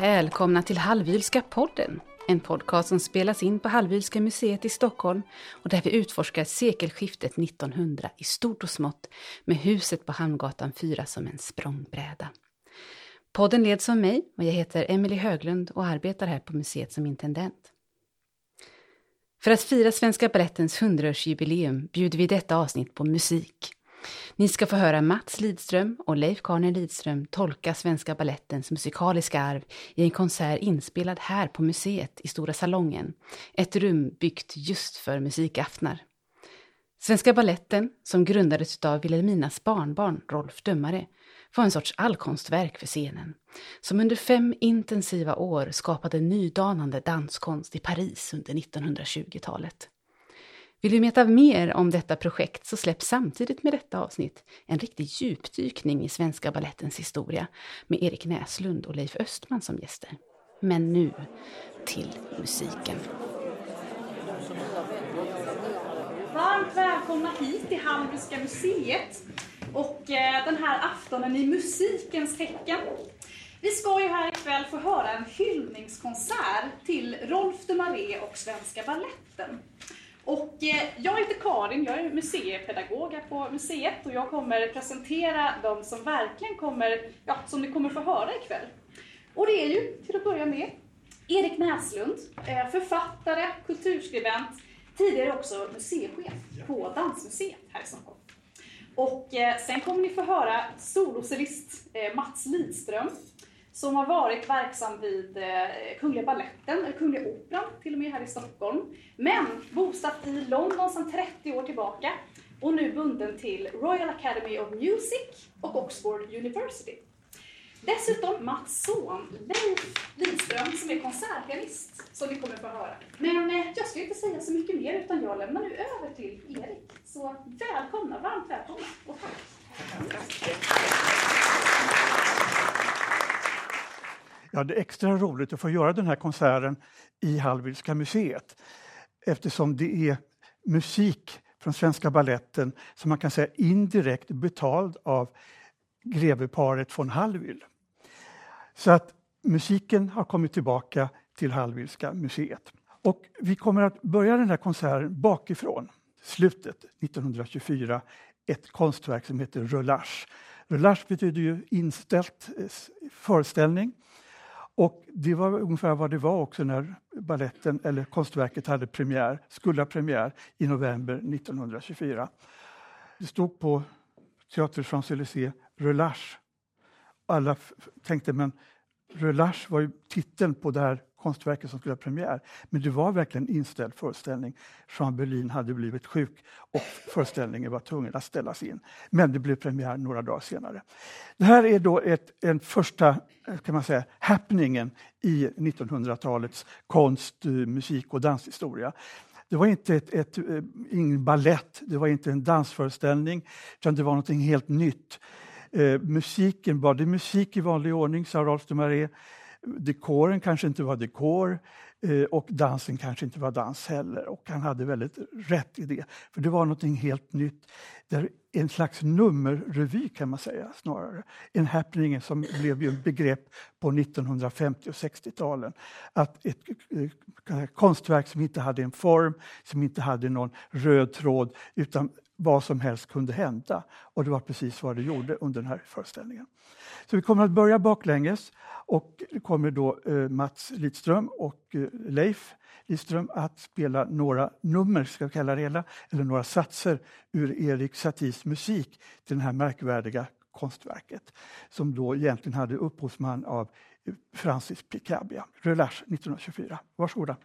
Välkomna till Hallwylska podden. En podcast som spelas in på Hallwylska museet i Stockholm och där vi utforskar sekelskiftet 1900 i stort och smått med huset på Hamngatan 4 som en språngbräda. Podden leds av mig och jag heter Emelie Höglund och arbetar här på museet som intendent. För att fira Svenska Balettens 100-årsjubileum bjuder vi detta avsnitt på musik. Ni ska få höra Mats Lidström och Leif Karner Lidström tolka Svenska Ballettens musikaliska arv i en konsert inspelad här på museet i Stora Salongen. Ett rum byggt just för musikaftnar. Svenska Balletten, som grundades av Wilhelminas barnbarn Rolf Dömare, var en sorts allkonstverk för scenen, som under fem intensiva år skapade nydanande danskonst i Paris under 1920-talet. Vill du veta mer om detta projekt så släpps samtidigt med detta avsnitt en riktig djupdykning i svenska ballettens historia med Erik Näslund och Leif Östman som gäster. Men nu till musiken. Varmt välkomna hit till Hamburgska museet och eh, den här aftonen i musikens tecken. Vi ska ju här ikväll få höra en hyllningskonsert till Rolf de Maré och Svenska Balletten. Och eh, jag heter Karin, jag är museipedagog här på museet och jag kommer presentera de som verkligen kommer, ja, som ni kommer få höra ikväll. Och det är ju till att börja med Erik Näslund, eh, författare, kulturskribent, tidigare också museichef på Dansmuseet här i Stockholm. Och eh, sen kommer ni få höra solocellist Mats Lidström som har varit verksam vid Kungliga Balletten, eller Kungliga Operan till och med här i Stockholm. Men bosatt i London sedan 30 år tillbaka och nu bunden till Royal Academy of Music och Oxford University. Dessutom Mats son, Leif Lidström, som är konsertpianist, som ni kommer att få höra. Men eh, jag ska inte säga så mycket mer, utan jag lämnar nu över till Erik. Så välkomna, varmt välkomna och tack! Ja, det är extra roligt att få göra den här konserten i Hallwylska museet eftersom det är musik från Svenska Balletten som man kan säga indirekt betald av greveparet von Hallwyl. Så att musiken har kommit tillbaka till Hallwylska museet. Och vi kommer att börja den här konserten bakifrån, slutet 1924, ett konstverk som heter Rullage. Rullage betyder ju inställt eh, föreställning. Och det var ungefär vad det var också när balletten, eller konstverket hade premiär, skulle ha premiär i november 1924. Det stod på Teater Champs-Élysées Relâche. Alla tänkte, men Relâche var ju titeln på det här konstverket som skulle ha premiär. Men det var verkligen inställd föreställning. Jean Berlin hade blivit sjuk och föreställningen var tvungen att ställas in. Men det blev premiär några dagar senare. Det här är då ett, en första kan man säga, happeningen i 1900-talets konst, musik och danshistoria. Det var inte ett, ett, eh, ingen ballett, det var inte en dansföreställning, utan det var något helt nytt. Eh, musiken, var det musik i vanlig ordning, sa Rolf de Maré dekoren kanske inte var dekor eh, och dansen kanske inte var dans heller. Och han hade väldigt rätt i det, för det var något helt nytt. En slags nummerrevy kan man säga snarare. En happening som blev ju ett begrepp på 1950 och 60-talen. Att ett eh, konstverk som inte hade en form, som inte hade någon röd tråd, utan vad som helst kunde hända. Och det var precis vad det gjorde under den här föreställningen. Så vi kommer att börja baklänges och det kommer då eh, Mats Lidström och eh, Leif Lidström att spela några nummer, ska vi kalla det hela, eller några satser ur Erik Saties musik till det här märkvärdiga konstverket som då egentligen hade upphovsman av eh, Francis Picabia, Relâche 1924. Varsågoda.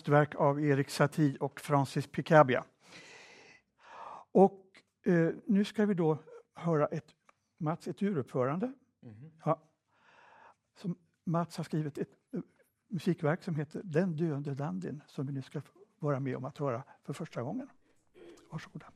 Konstverk av Erik Satie och Francis Picabia. Och eh, nu ska vi då höra ett, Mats, ett uruppförande. Mm. Ja, som Mats har skrivit ett uh, musikverk som heter Den döende dandyn som vi nu ska vara med om att höra för första gången. Varsågoda.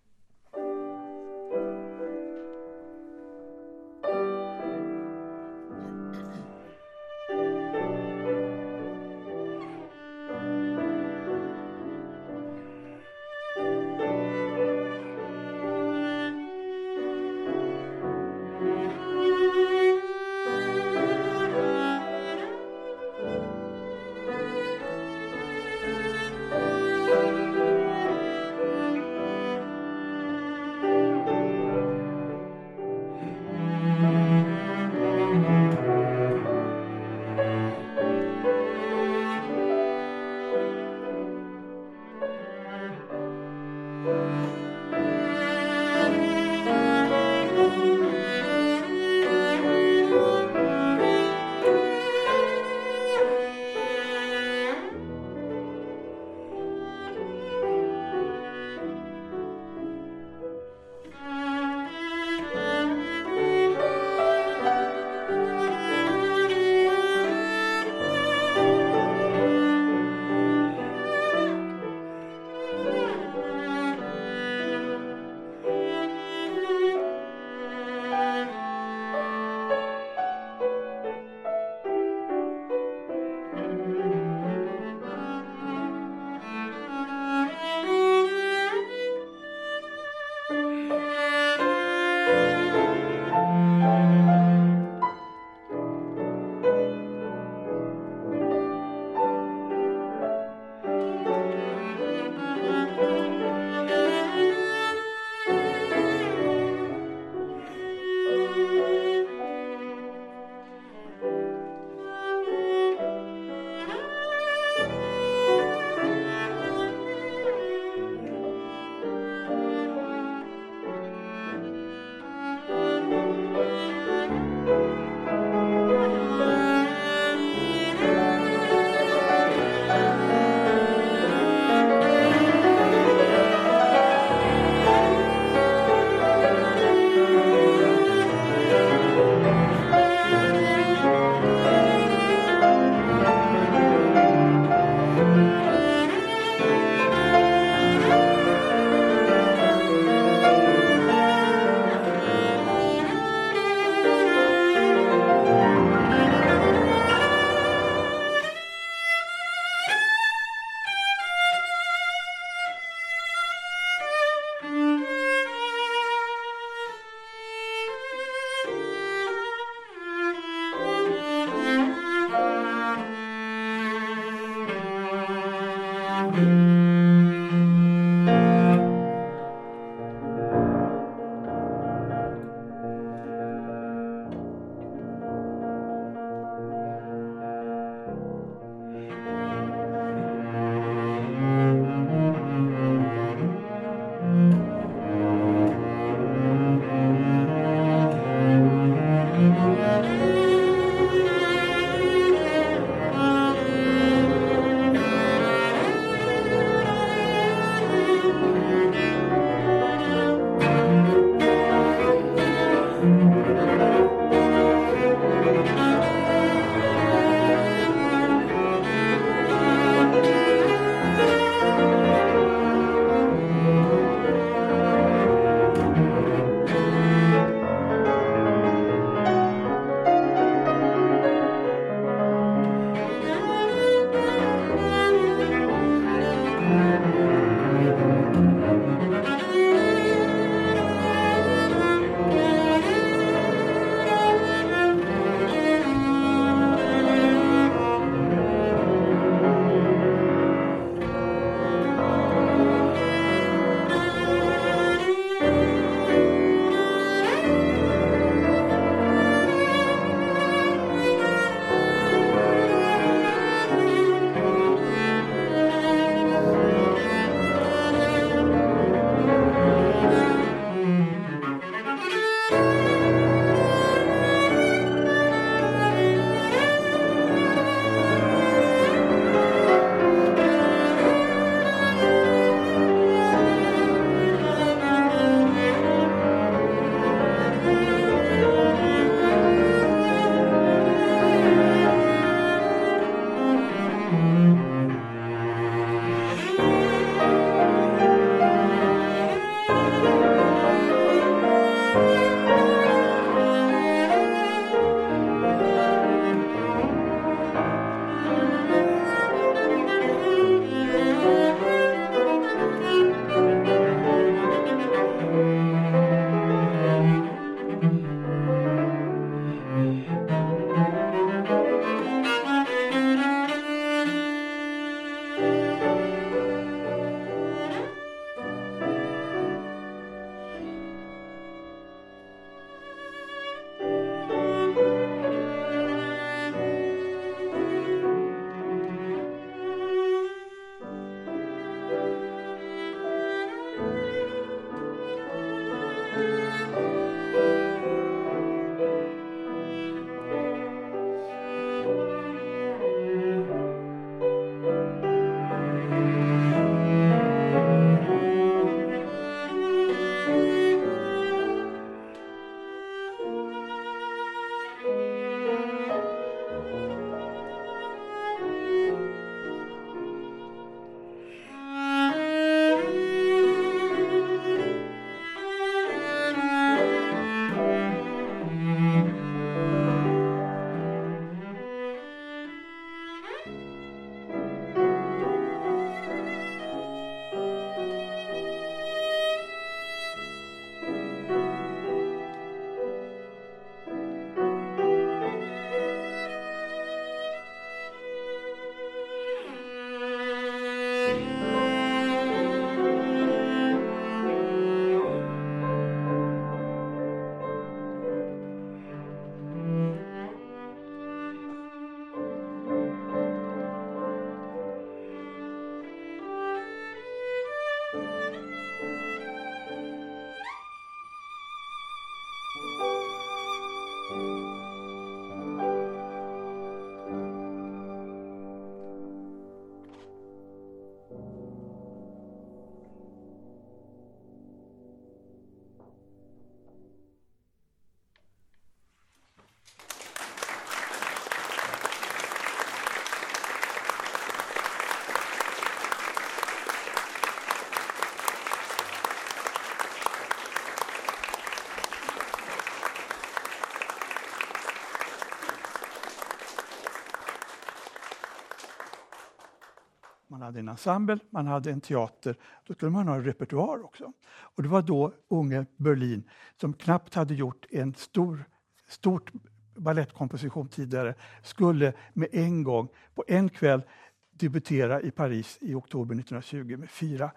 Hade en ensemble, man hade en teater, då skulle man ha en repertoar också. Och det var då unge Berlin, som knappt hade gjort en stor, stort balettkomposition tidigare, skulle med en gång, på en kväll, debutera i Paris i oktober 1920 med fyra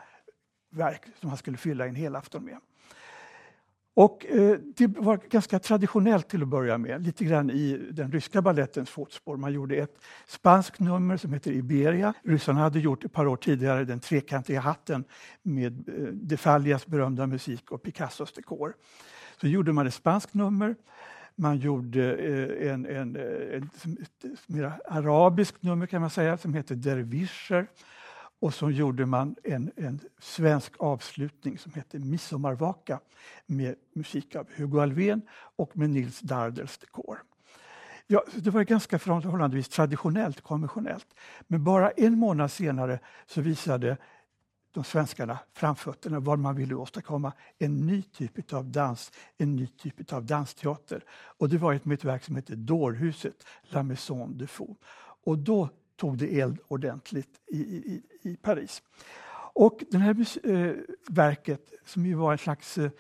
verk som han skulle fylla en hel afton med. Och eh, det var ganska traditionellt till att börja med, lite grann i den ryska ballettens fotspår. Man gjorde ett spanskt nummer som heter Iberia. Ryssarna hade gjort ett par år tidigare den trekantiga hatten med eh, De Fallias berömda musik och Picassos dekor. Så gjorde man ett spanskt nummer. Man gjorde eh, en, en, en, ett mer arabiskt nummer kan man säga som heter Dervischer. Och så gjorde man en, en svensk avslutning som hette Midsommarvaka med musik av Hugo Alfvén och med Nils Dardels dekor. Ja, det var ganska förhållandevis traditionellt, konventionellt. Men bara en månad senare så visade de svenskarna framfötterna vad man ville åstadkomma. En ny typ av dans, en ny typ av dansteater. Och det var ett, ett verk som hette Dårhuset, La Maison de Fou. Och då tog det eld ordentligt i, i, i Paris. Och det här eh, verket, som ju var en slags äh,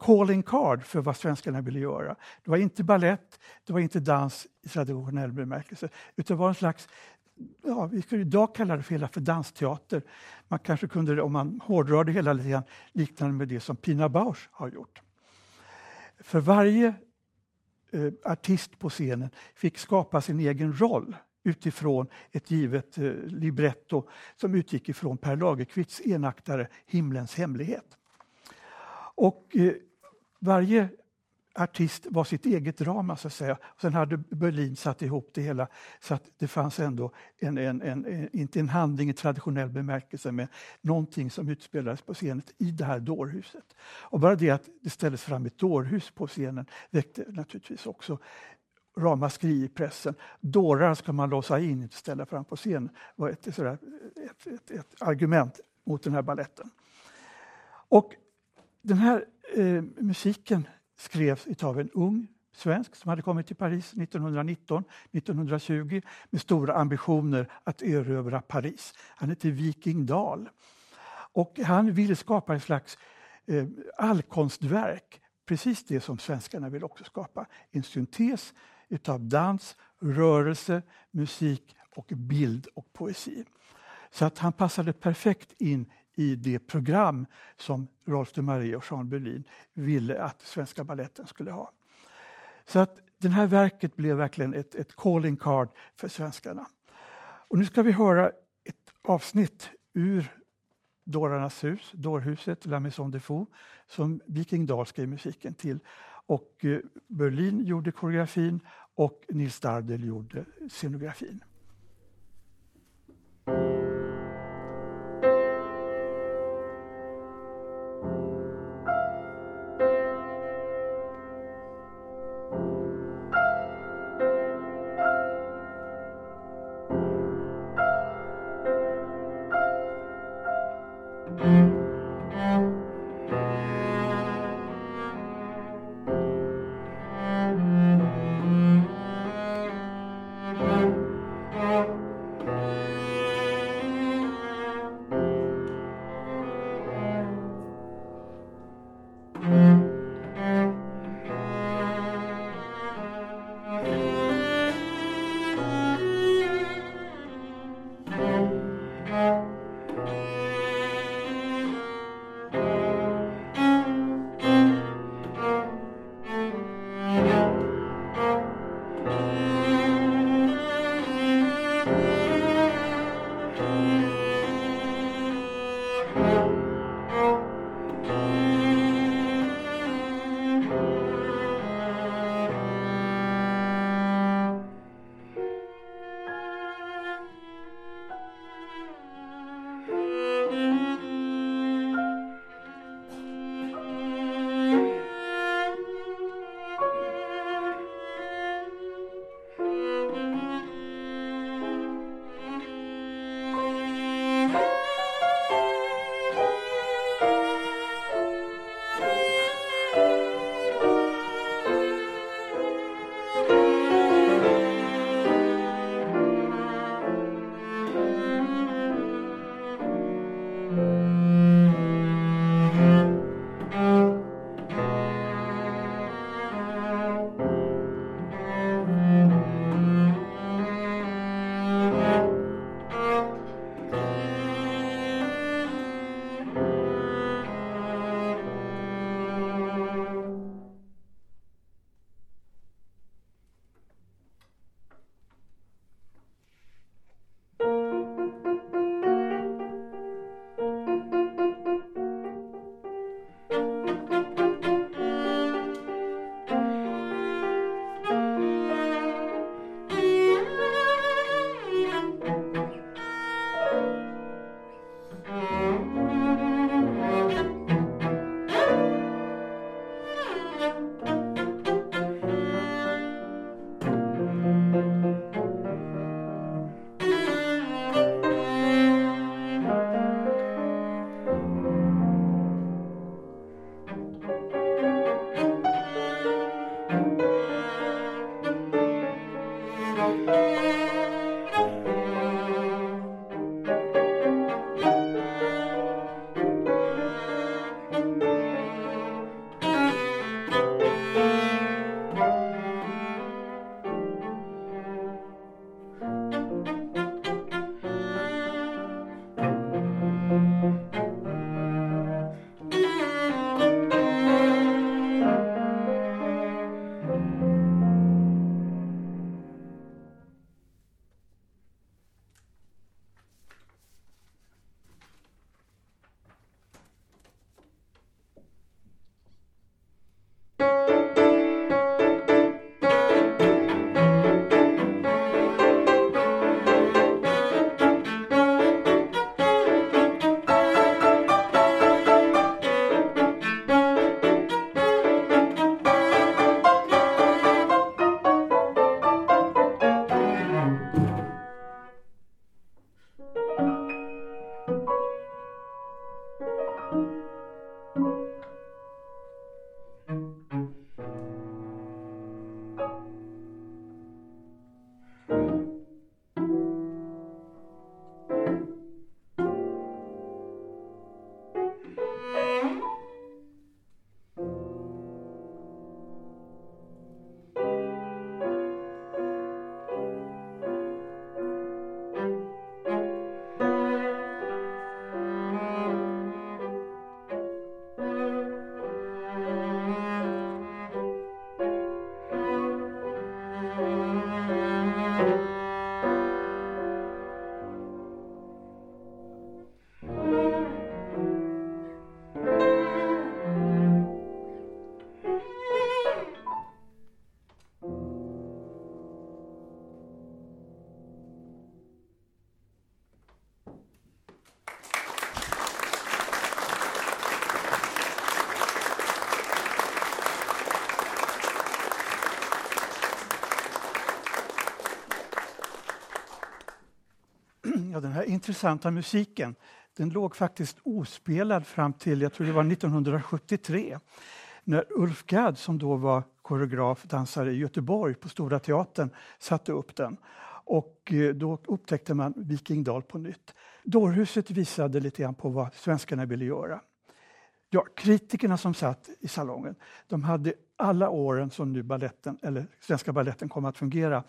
calling card för vad svenskarna ville göra. Det var inte ballett, det var inte dans i traditionell bemärkelse, utan det var en slags ja, vi skulle idag kalla det för, hela för dansteater. Man kanske kunde, om man hårdrar det hela lite grann, liknande med det som Pina Bausch har gjort. För varje eh, artist på scenen fick skapa sin egen roll utifrån ett givet eh, libretto som utgick ifrån Per Lagerkvists enaktare Himlens hemlighet. Och eh, varje artist var sitt eget drama så att säga. Sen hade Berlin satt ihop det hela så att det fanns ändå en, en, en, inte en handling i traditionell bemärkelse men någonting som utspelades på scenen i det här dårhuset. Och bara det att det ställdes fram ett dårhus på scenen väckte naturligtvis också ramaskri i pressen. Dårar ska man låsa in, inte ställa fram på Det var ett, sådär, ett, ett, ett argument mot den här balletten. Och den här eh, musiken skrevs av en ung svensk som hade kommit till Paris 1919-1920 med stora ambitioner att erövra Paris. Han hette Viking Dahl. Och han ville skapa ett slags eh, allkonstverk, precis det som svenskarna vill också skapa. En syntes utav dans, rörelse, musik och bild och poesi. Så att han passade perfekt in i det program som Rolf de Marie och Jean Berlin ville att Svenska Baletten skulle ha. Så att det här verket blev verkligen ett, ett calling card för svenskarna. Och nu ska vi höra ett avsnitt ur Dårarnas hus, Dårhuset, La Maison de Fou, som Viking Dahl skrev musiken till. Och eh, Berlin gjorde koreografin och Nils Dardel gjorde scenografin. Ja, den här intressanta musiken den låg faktiskt ospelad fram till jag tror det var 1973 när Ulf Gadd som då var koreograf, dansare i Göteborg på Stora Teatern satte upp den. Och eh, då upptäckte man Vikingdal på nytt. Dårhuset visade lite grann på vad svenskarna ville göra. Ja, kritikerna som satt i salongen, de hade alla åren som nu balletten, eller Svenska balletten kom att fungera,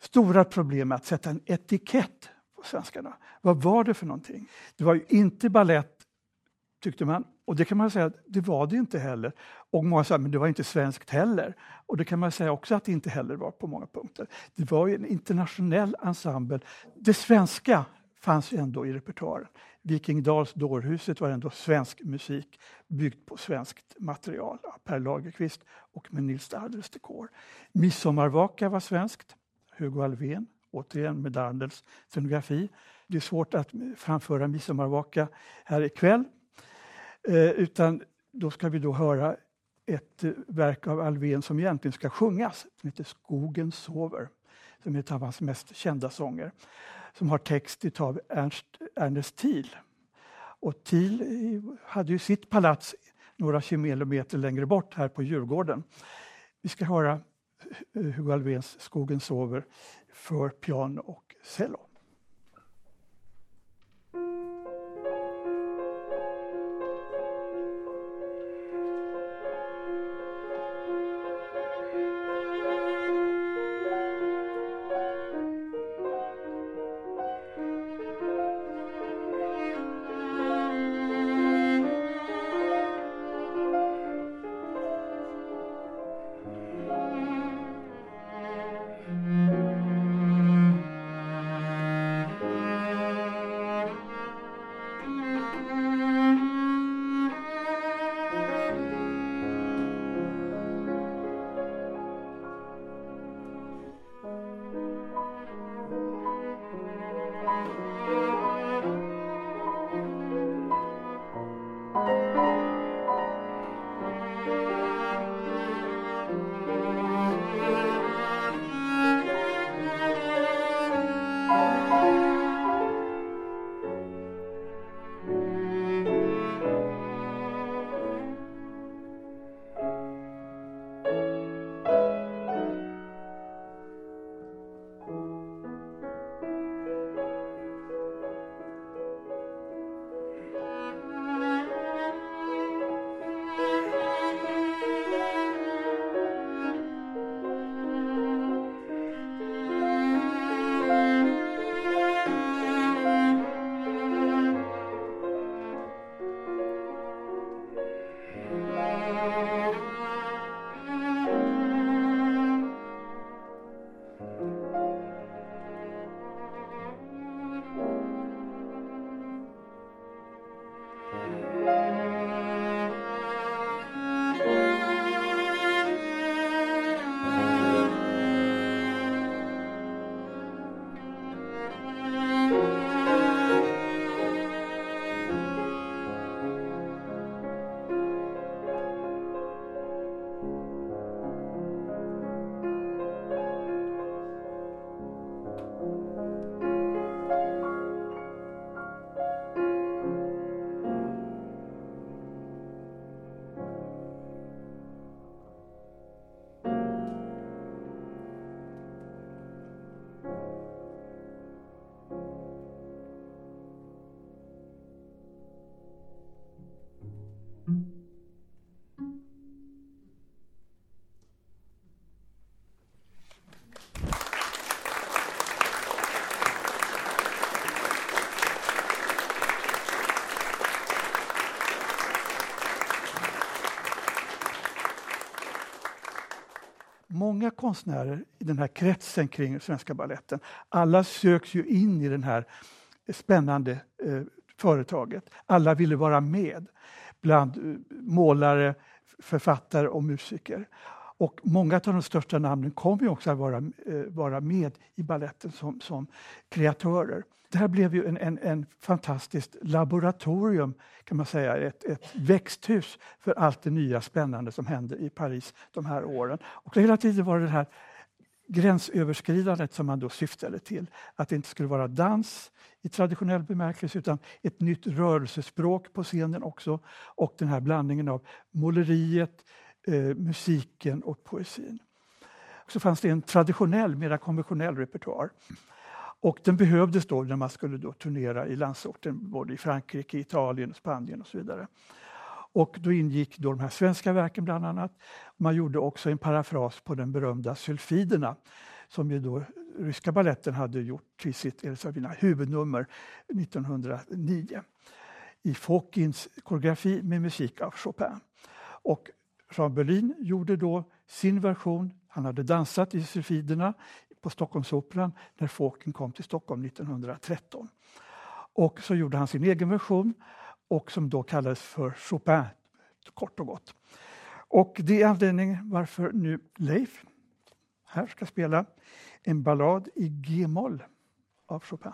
stora problem med att sätta en etikett svenskarna. Vad var det för någonting? Det var ju inte ballett, tyckte man. Och det kan man säga, det var det inte heller. Och många sa, men det var inte svenskt heller. Och det kan man säga också att det inte heller var på många punkter. Det var ju en internationell ensemble. Det svenska fanns ju ändå i repertoaren. Vikingdals Dårhuset var ändå svensk musik byggd på svenskt material av Per Lagerkvist och med Nils Dardels dekor. Midsommarvaka var svenskt. Hugo Alfvén, återigen med Dardels scenografi. Det är svårt att framföra Midsommarvaka här ikväll. Eh, utan då ska vi då höra ett eh, verk av Alfvén som egentligen ska sjungas. som heter Skogen sover, som är ett av hans mest kända sånger som har text av Ernst, Ernest Thiel. Och Thiel eh, hade ju sitt palats några kilometer längre bort här på Djurgården. Vi ska höra Hugo Alfvéns Skogen sover för piano och cello. Många konstnärer i den här kretsen kring Svenska Baletten. Alla söks ju in i det här spännande eh, företaget. Alla ville vara med bland eh, målare, författare och musiker. Och många av de största namnen kommer också att vara, eh, vara med i balletten som, som kreatörer. Det här blev ju en, en, en fantastiskt laboratorium, kan man säga, ett, ett växthus för allt det nya spännande som hände i Paris de här åren. Och hela tiden var det här gränsöverskridandet som man då syftade till. Att det inte skulle vara dans i traditionell bemärkelse utan ett nytt rörelsespråk på scenen också och den här blandningen av måleriet, eh, musiken och poesin. Så fanns det en traditionell, mera konventionell repertoar. Och den behövdes då när man skulle då turnera i landsorten, både i Frankrike, Italien, Spanien och så vidare. Och då ingick då de här svenska verken bland annat. Man gjorde också en parafras på den berömda Sylfiderna som ju då ryska balletten hade gjort till sitt eller sina huvudnummer 1909 i Fokins koreografi med musik av Chopin. Och Jean Berlin gjorde då sin version. Han hade dansat i Sylfiderna på Stockholmsoperan när Fåken kom till Stockholm 1913. Och så gjorde han sin egen version och som då kallades för Chopin, kort och gott. Och det är anledningen varför nu Leif här ska spela en ballad i G-moll av Chopin.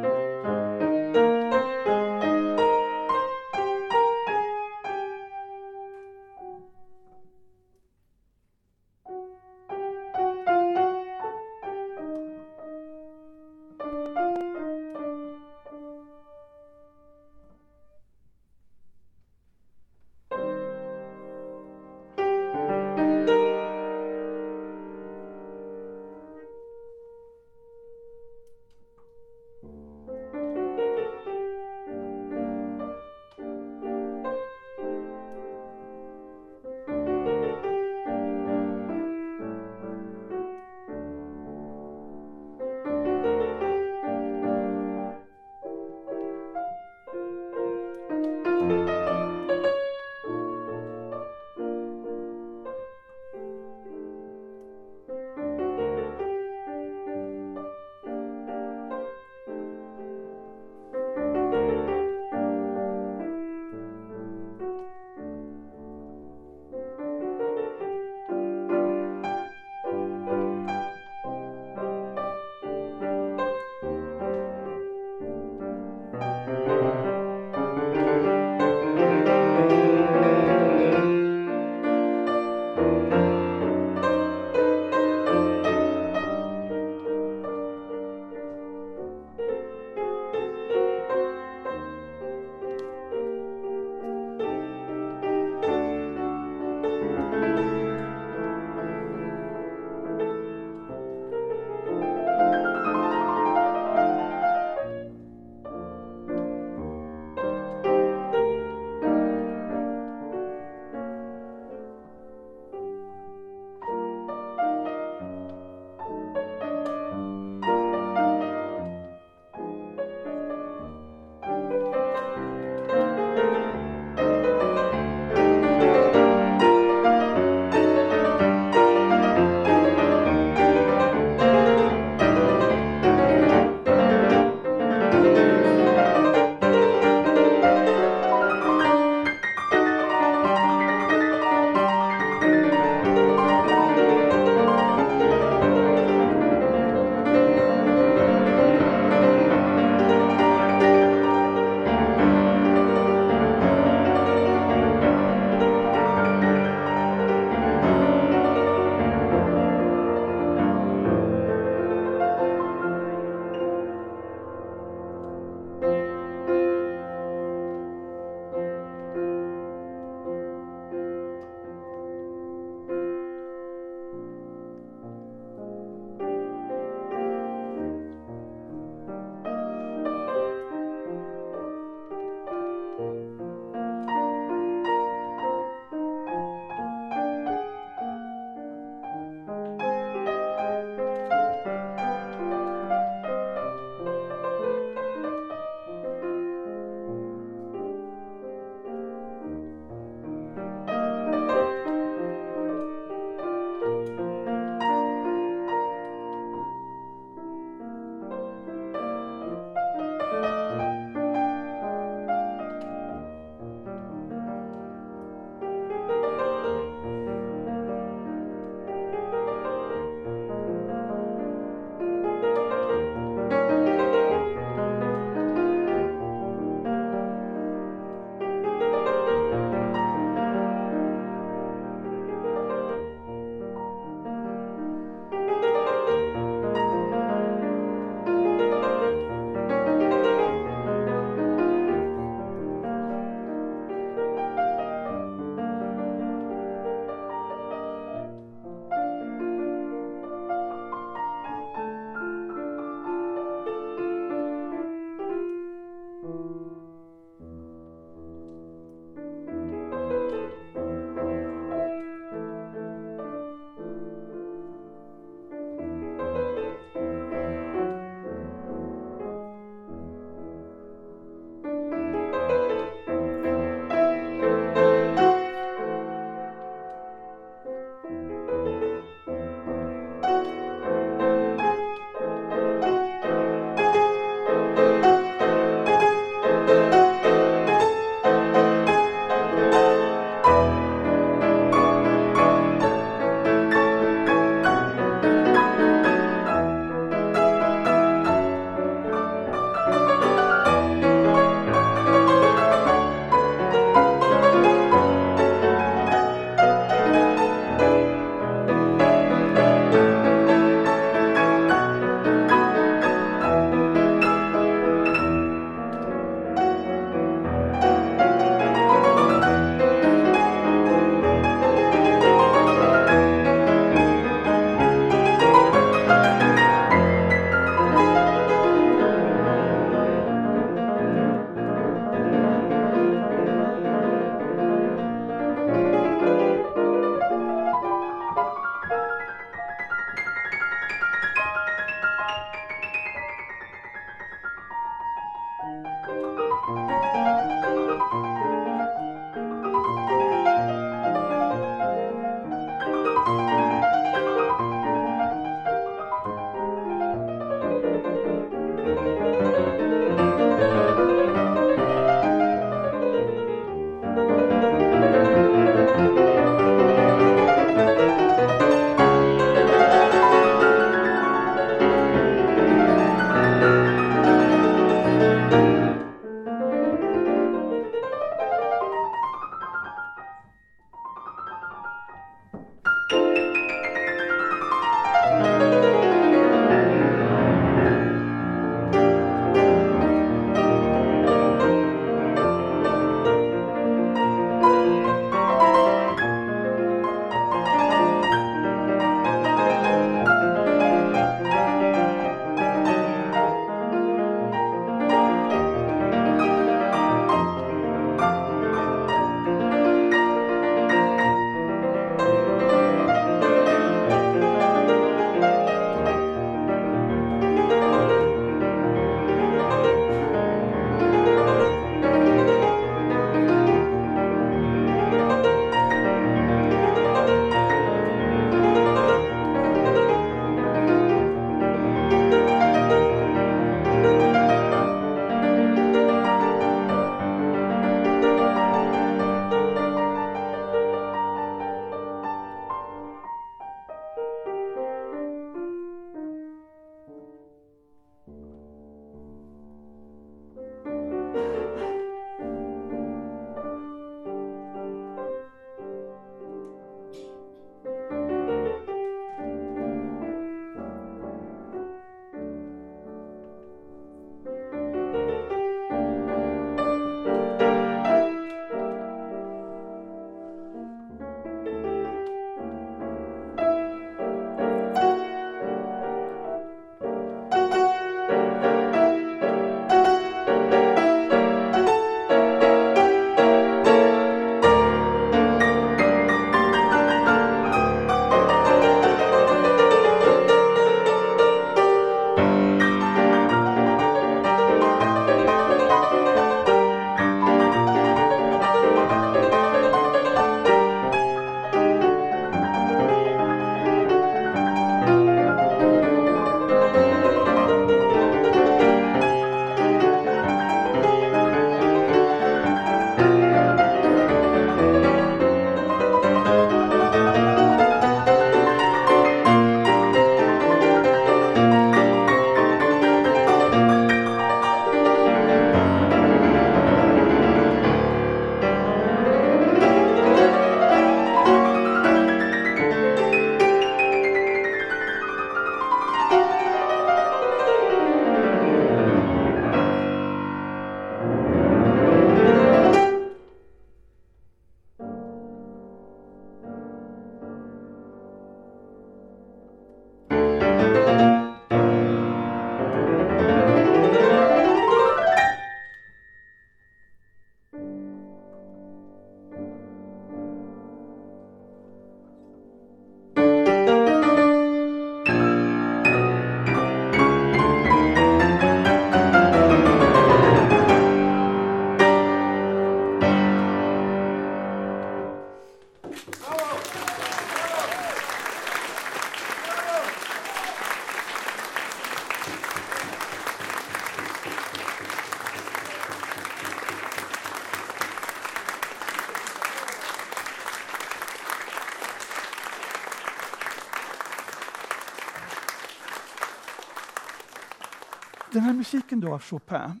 Musiken då av Chopin,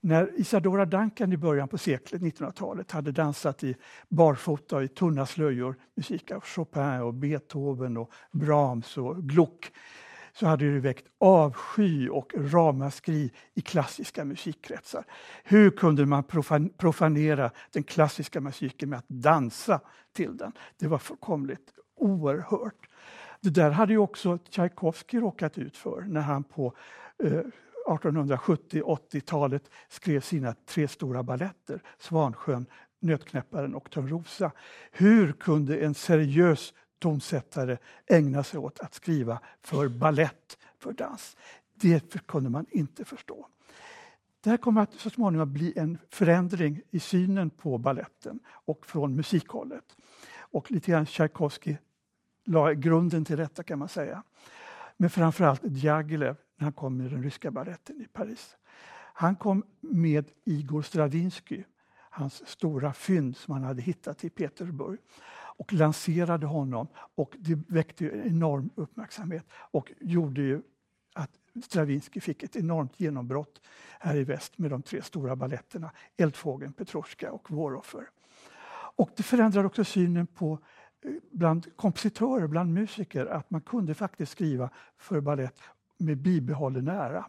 när Isadora Duncan i början på seklet, 1900-talet, hade dansat i barfota i tunna slöjor, musik av Chopin och Beethoven och Brahms och Gluck, så hade det väckt avsky och ramaskri i klassiska musikkretsar. Hur kunde man profanera den klassiska musiken med att dansa till den? Det var fullkomligt oerhört. Det där hade ju också Tchaikovsky råkat ut för när han på eh, 1870-80-talet skrev sina tre stora balletter, Svansjön, Nötknäpparen och Törnrosa. Hur kunde en seriös tonsättare ägna sig åt att skriva för ballett, för dans? Det kunde man inte förstå. Det här kommer att så småningom bli en förändring i synen på balletten och från musikhållet. Och lite grann Tchaikovsky la grunden till detta kan man säga. Men framförallt Djagilev när han kom med den ryska baletten i Paris. Han kom med Igor Stravinsky, hans stora fynd som han hade hittat i Petersburg och lanserade honom och det väckte enorm uppmärksamhet och gjorde ju att Stravinsky fick ett enormt genombrott här i väst med de tre stora balletterna Eldfågeln, Petrushka och Våroffer. Och det förändrade också synen på eh, bland kompositörer, bland musiker, att man kunde faktiskt skriva för ballett med bibehållen ära.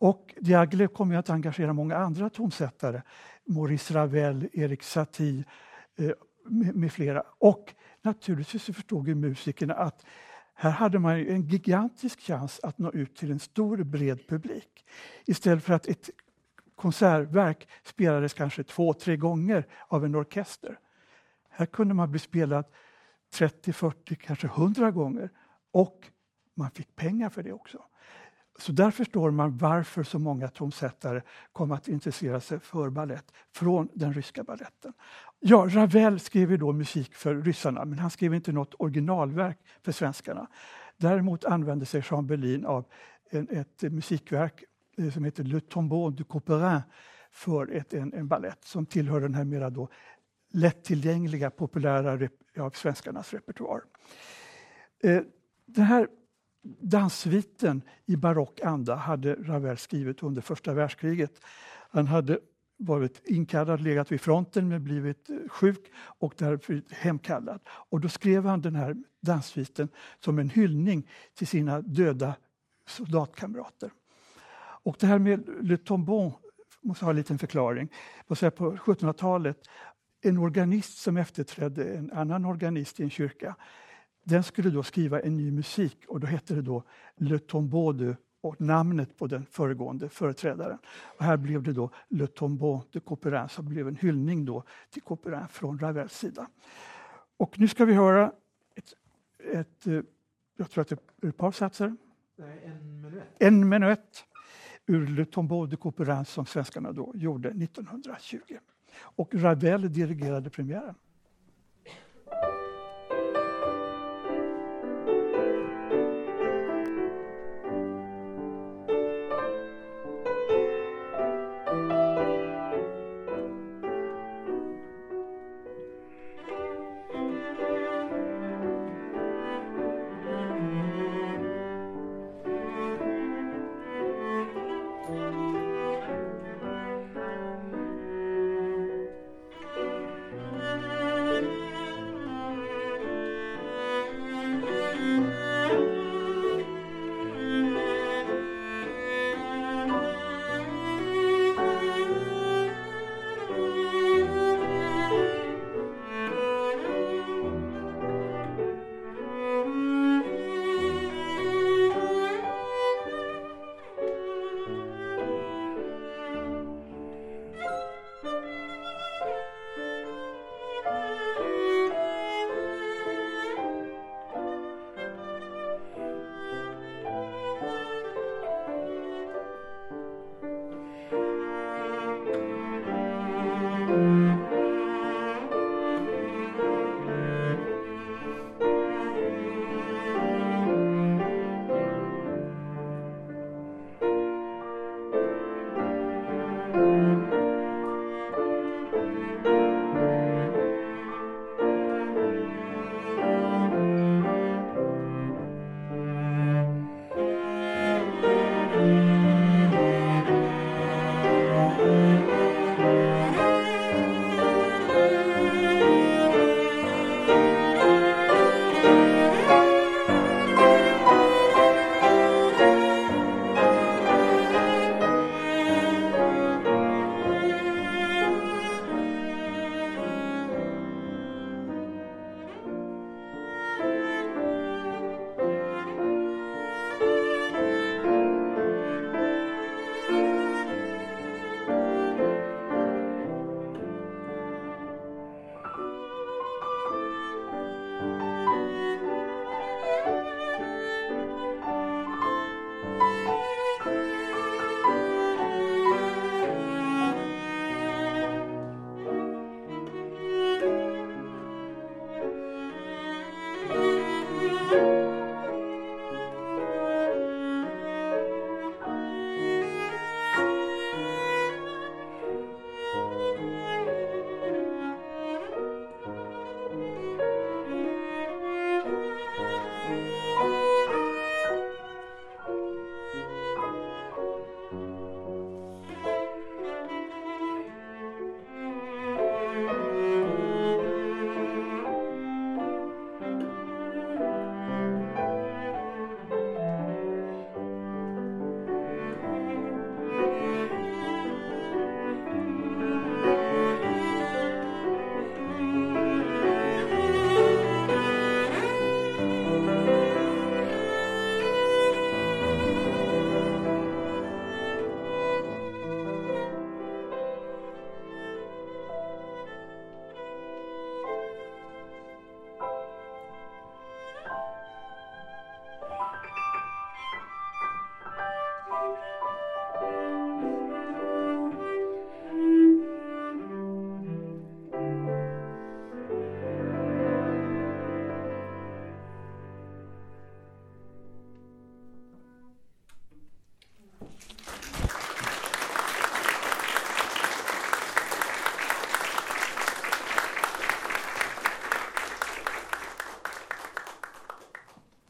Och Diaghilev kommer att engagera många andra tonsättare, Maurice Ravel, Erik Satie eh, med, med, flera. Och naturligtvis så förstod ju musikerna att här hade man en gigantisk chans att nå ut till en stor bred publik. Istället för att ett konsertverk spelades kanske två, tre gånger av en orkester. Här kunde man bli spelad 30, 40, kanske 100 gånger och man fick pengar för det också. Så där förstår man varför så många tonsättare kom att intressera sig för ballett från den ryska balletten. Ja, Ravel skrev ju då musik för ryssarna, men han skrev inte något originalverk för svenskarna. Däremot använde sig Jean Berlin av en, ett musikverk eh, som heter Le Tombeau du Couperin för ett, en, en ballett som tillhör den här mera då lättillgängliga, populära av svenskarnas repertoar. Eh, den här Danssviten i barock anda hade Ravel skrivit under första världskriget. Han hade varit inkallad, legat vid fronten men blivit eh, sjuk och därför hemkallad. Och då skrev han den här danssviten som en hyllning till sina döda soldatkamrater. Och det här med Le Tombon måste ha en liten förklaring. På 1700-talet, en organist som efterträdde en annan organist i en kyrka den skulle då skriva en ny musik och då hette det då Le Tombeau de och namnet på den föregående företrädaren. Och här blev det då Le Tombeau de Couperin som blev en hyllning då till Couperin från Ravels sida. Och nu ska vi höra ett, ett eh, jag tror att det är ett par satser. En menuett. En menuett ur Le Tombeau de Couperin som svenskarna då gjorde 1920. Och Ravel dirigerade premiären.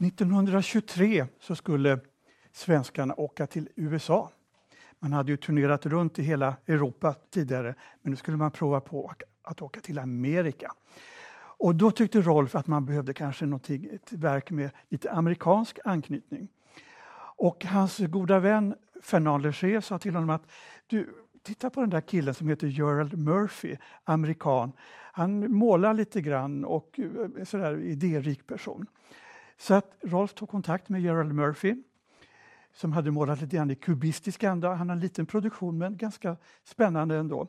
1923 så skulle svenskarna åka till USA. Man hade ju turnerat runt i hela Europa tidigare, men nu skulle man prova på att åka till Amerika. Och då tyckte Rolf att man behövde kanske ett verk med lite amerikansk anknytning. Och hans goda vän Fernand Léger sa till honom att du, titta på den där killen som heter Gerald Murphy, amerikan. Han målar lite grann och är sådär idérik person. Så att Rolf tog kontakt med Gerald Murphy som hade målat lite grann i kubistisk anda. Han har en liten produktion men ganska spännande ändå.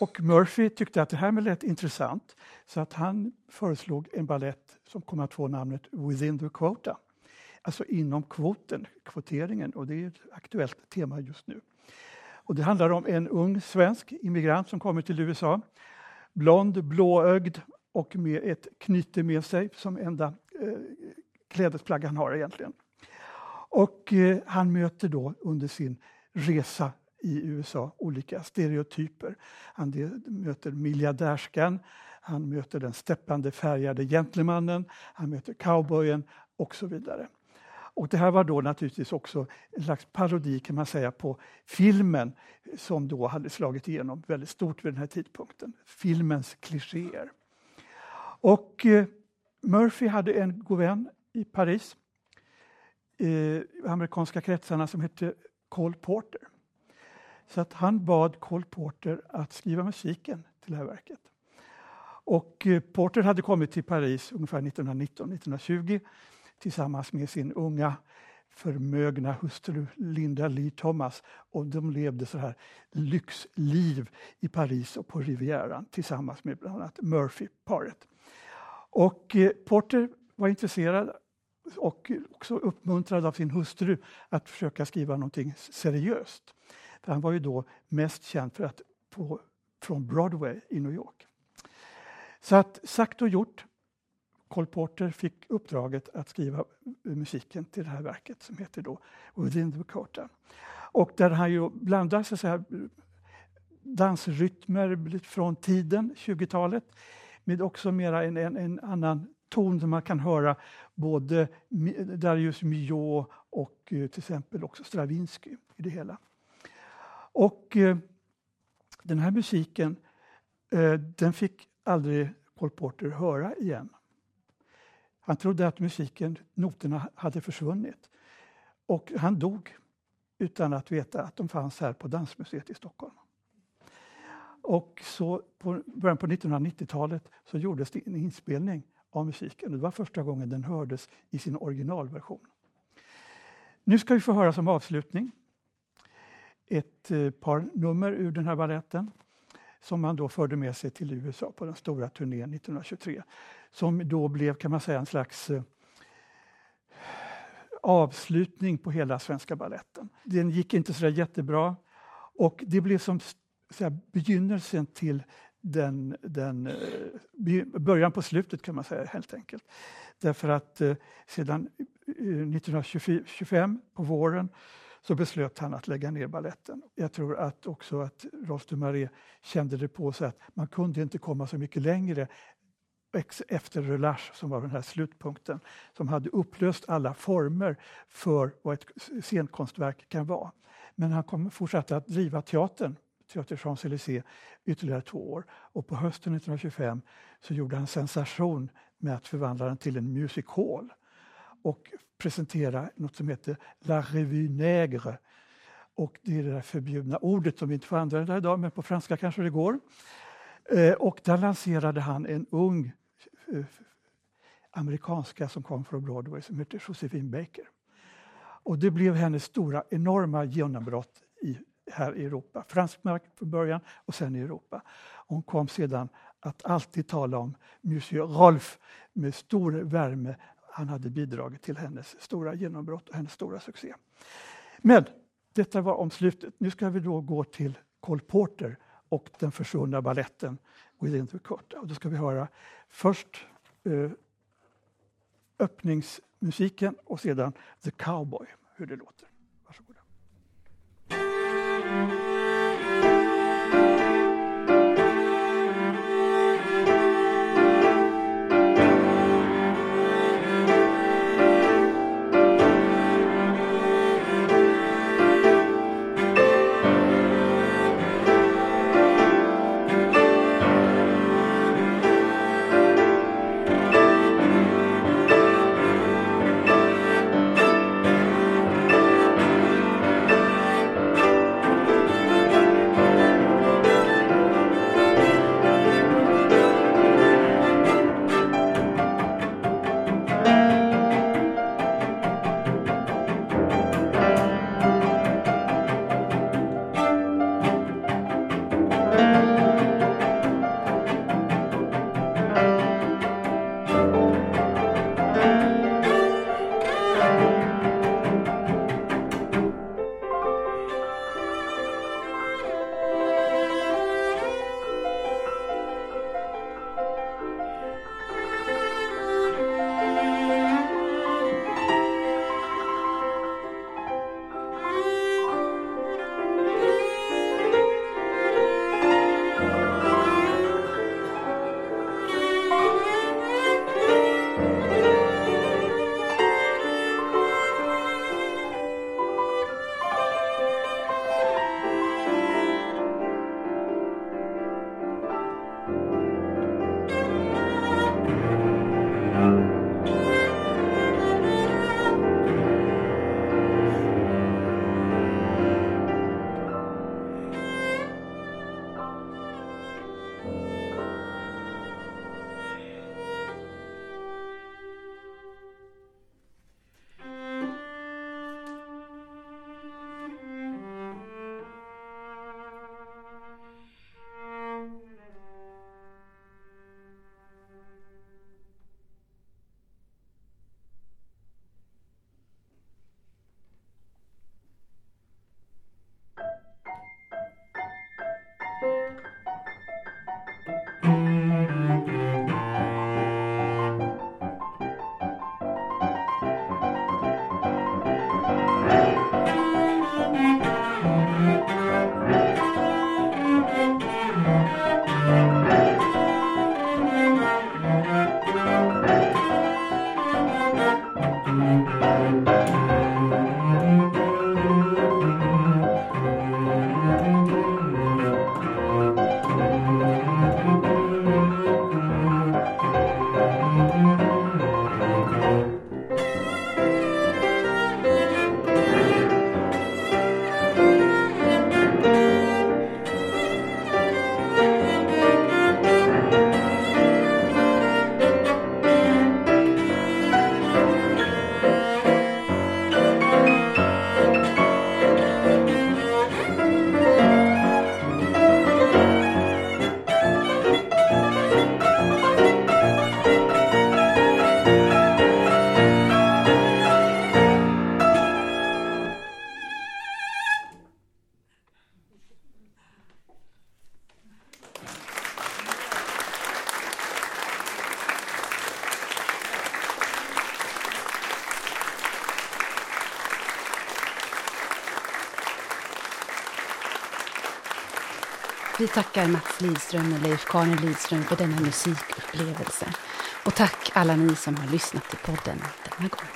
Och Murphy tyckte att det här lät intressant så att han föreslog en ballett som kom att få namnet Within the Quota. Alltså inom kvoten, kvoteringen, och det är ett aktuellt tema just nu. Och det handlar om en ung svensk immigrant som kommer till USA. Blond, blåögd och med ett knyte med sig som enda eh, klädesplagg han har egentligen. Och eh, han möter då under sin resa i USA olika stereotyper. Han möter miljardärskan, han möter den steppande färgade gentlemannen, han möter cowboyen och så vidare. Och det här var då naturligtvis också en slags parodi kan man säga på filmen som då hade slagit igenom väldigt stort vid den här tidpunkten. Filmens klichéer. Och eh, Murphy hade en god vän i Paris, i amerikanska kretsarna som hette Cole Porter. Så att han bad Cole Porter att skriva musiken till det här verket. Och eh, Porter hade kommit till Paris ungefär 1919-1920 tillsammans med sin unga förmögna hustru Linda Lee Thomas och de levde så här lyxliv i Paris och på Rivieran tillsammans med bland annat Murphy-paret. Och eh, Porter var intresserad och också uppmuntrad av sin hustru att försöka skriva någonting seriöst. För han var ju då mest känd för att på, från Broadway i New York. Så att sagt och gjort. Cole Porter fick uppdraget att skriva musiken till det här verket som heter då Within the Curtain. Och där han ju blandar så säga, dansrytmer från tiden, 20-talet, med också mera en, en, en annan ton som man kan höra både Darius Milhaud och eh, till exempel också Stravinsky i det hela. Och eh, den här musiken, eh, den fick aldrig Paul Porter höra igen. Han trodde att musiken, noterna hade försvunnit. Och han dog utan att veta att de fanns här på Dansmuseet i Stockholm. Och så på början på 1990-talet så gjordes det en inspelning av musiken. Det var första gången den hördes i sin originalversion. Nu ska vi få höra som avslutning ett eh, par nummer ur den här balletten som man då förde med sig till USA på den stora turnén 1923. Som då blev, kan man säga, en slags eh, avslutning på hela svenska balletten. Den gick inte så jättebra och det blev som så begynnelsen till den, den, eh, början på slutet kan man säga helt enkelt. Därför att eh, sedan eh, 1925 på våren så beslöt han att lägga ner balletten. Jag tror att också att Rolf de Marais kände det på sig att man kunde inte komma så mycket längre efter Relâche som var den här slutpunkten som hade upplöst alla former för vad ett scenkonstverk kan vara. Men han kom, fortsatte att driva teatern, Teater Champs-Élysées, ytterligare två år. Och på hösten 1925 så gjorde han sensation med att förvandla den till en music hall och presentera något som heter La Revue Nègre. Och det är det där förbjudna ordet som vi inte får använda idag, men på franska kanske det går. Eh, och där lanserade han en ung eh, amerikanska som kom från Broadway som heter Josephine Baker. Och det blev hennes stora, enorma genombrott i, här i Europa. Fransk mark från början och sen i Europa. Hon kom sedan att alltid tala om Monsieur Rolf med stor värme han hade bidragit till hennes stora genombrott och hennes stora succé. Men detta var om slutet. Nu ska vi då gå till Cole Porter och den försvunna balletten Within the Court. Och då ska vi höra först eh, öppningsmusiken och sedan The Cowboy, hur det låter. Tackar Mats Lidström och Leif Karin Lidström för denna musikupplevelse. Och tack alla ni som har lyssnat till podden denna gång.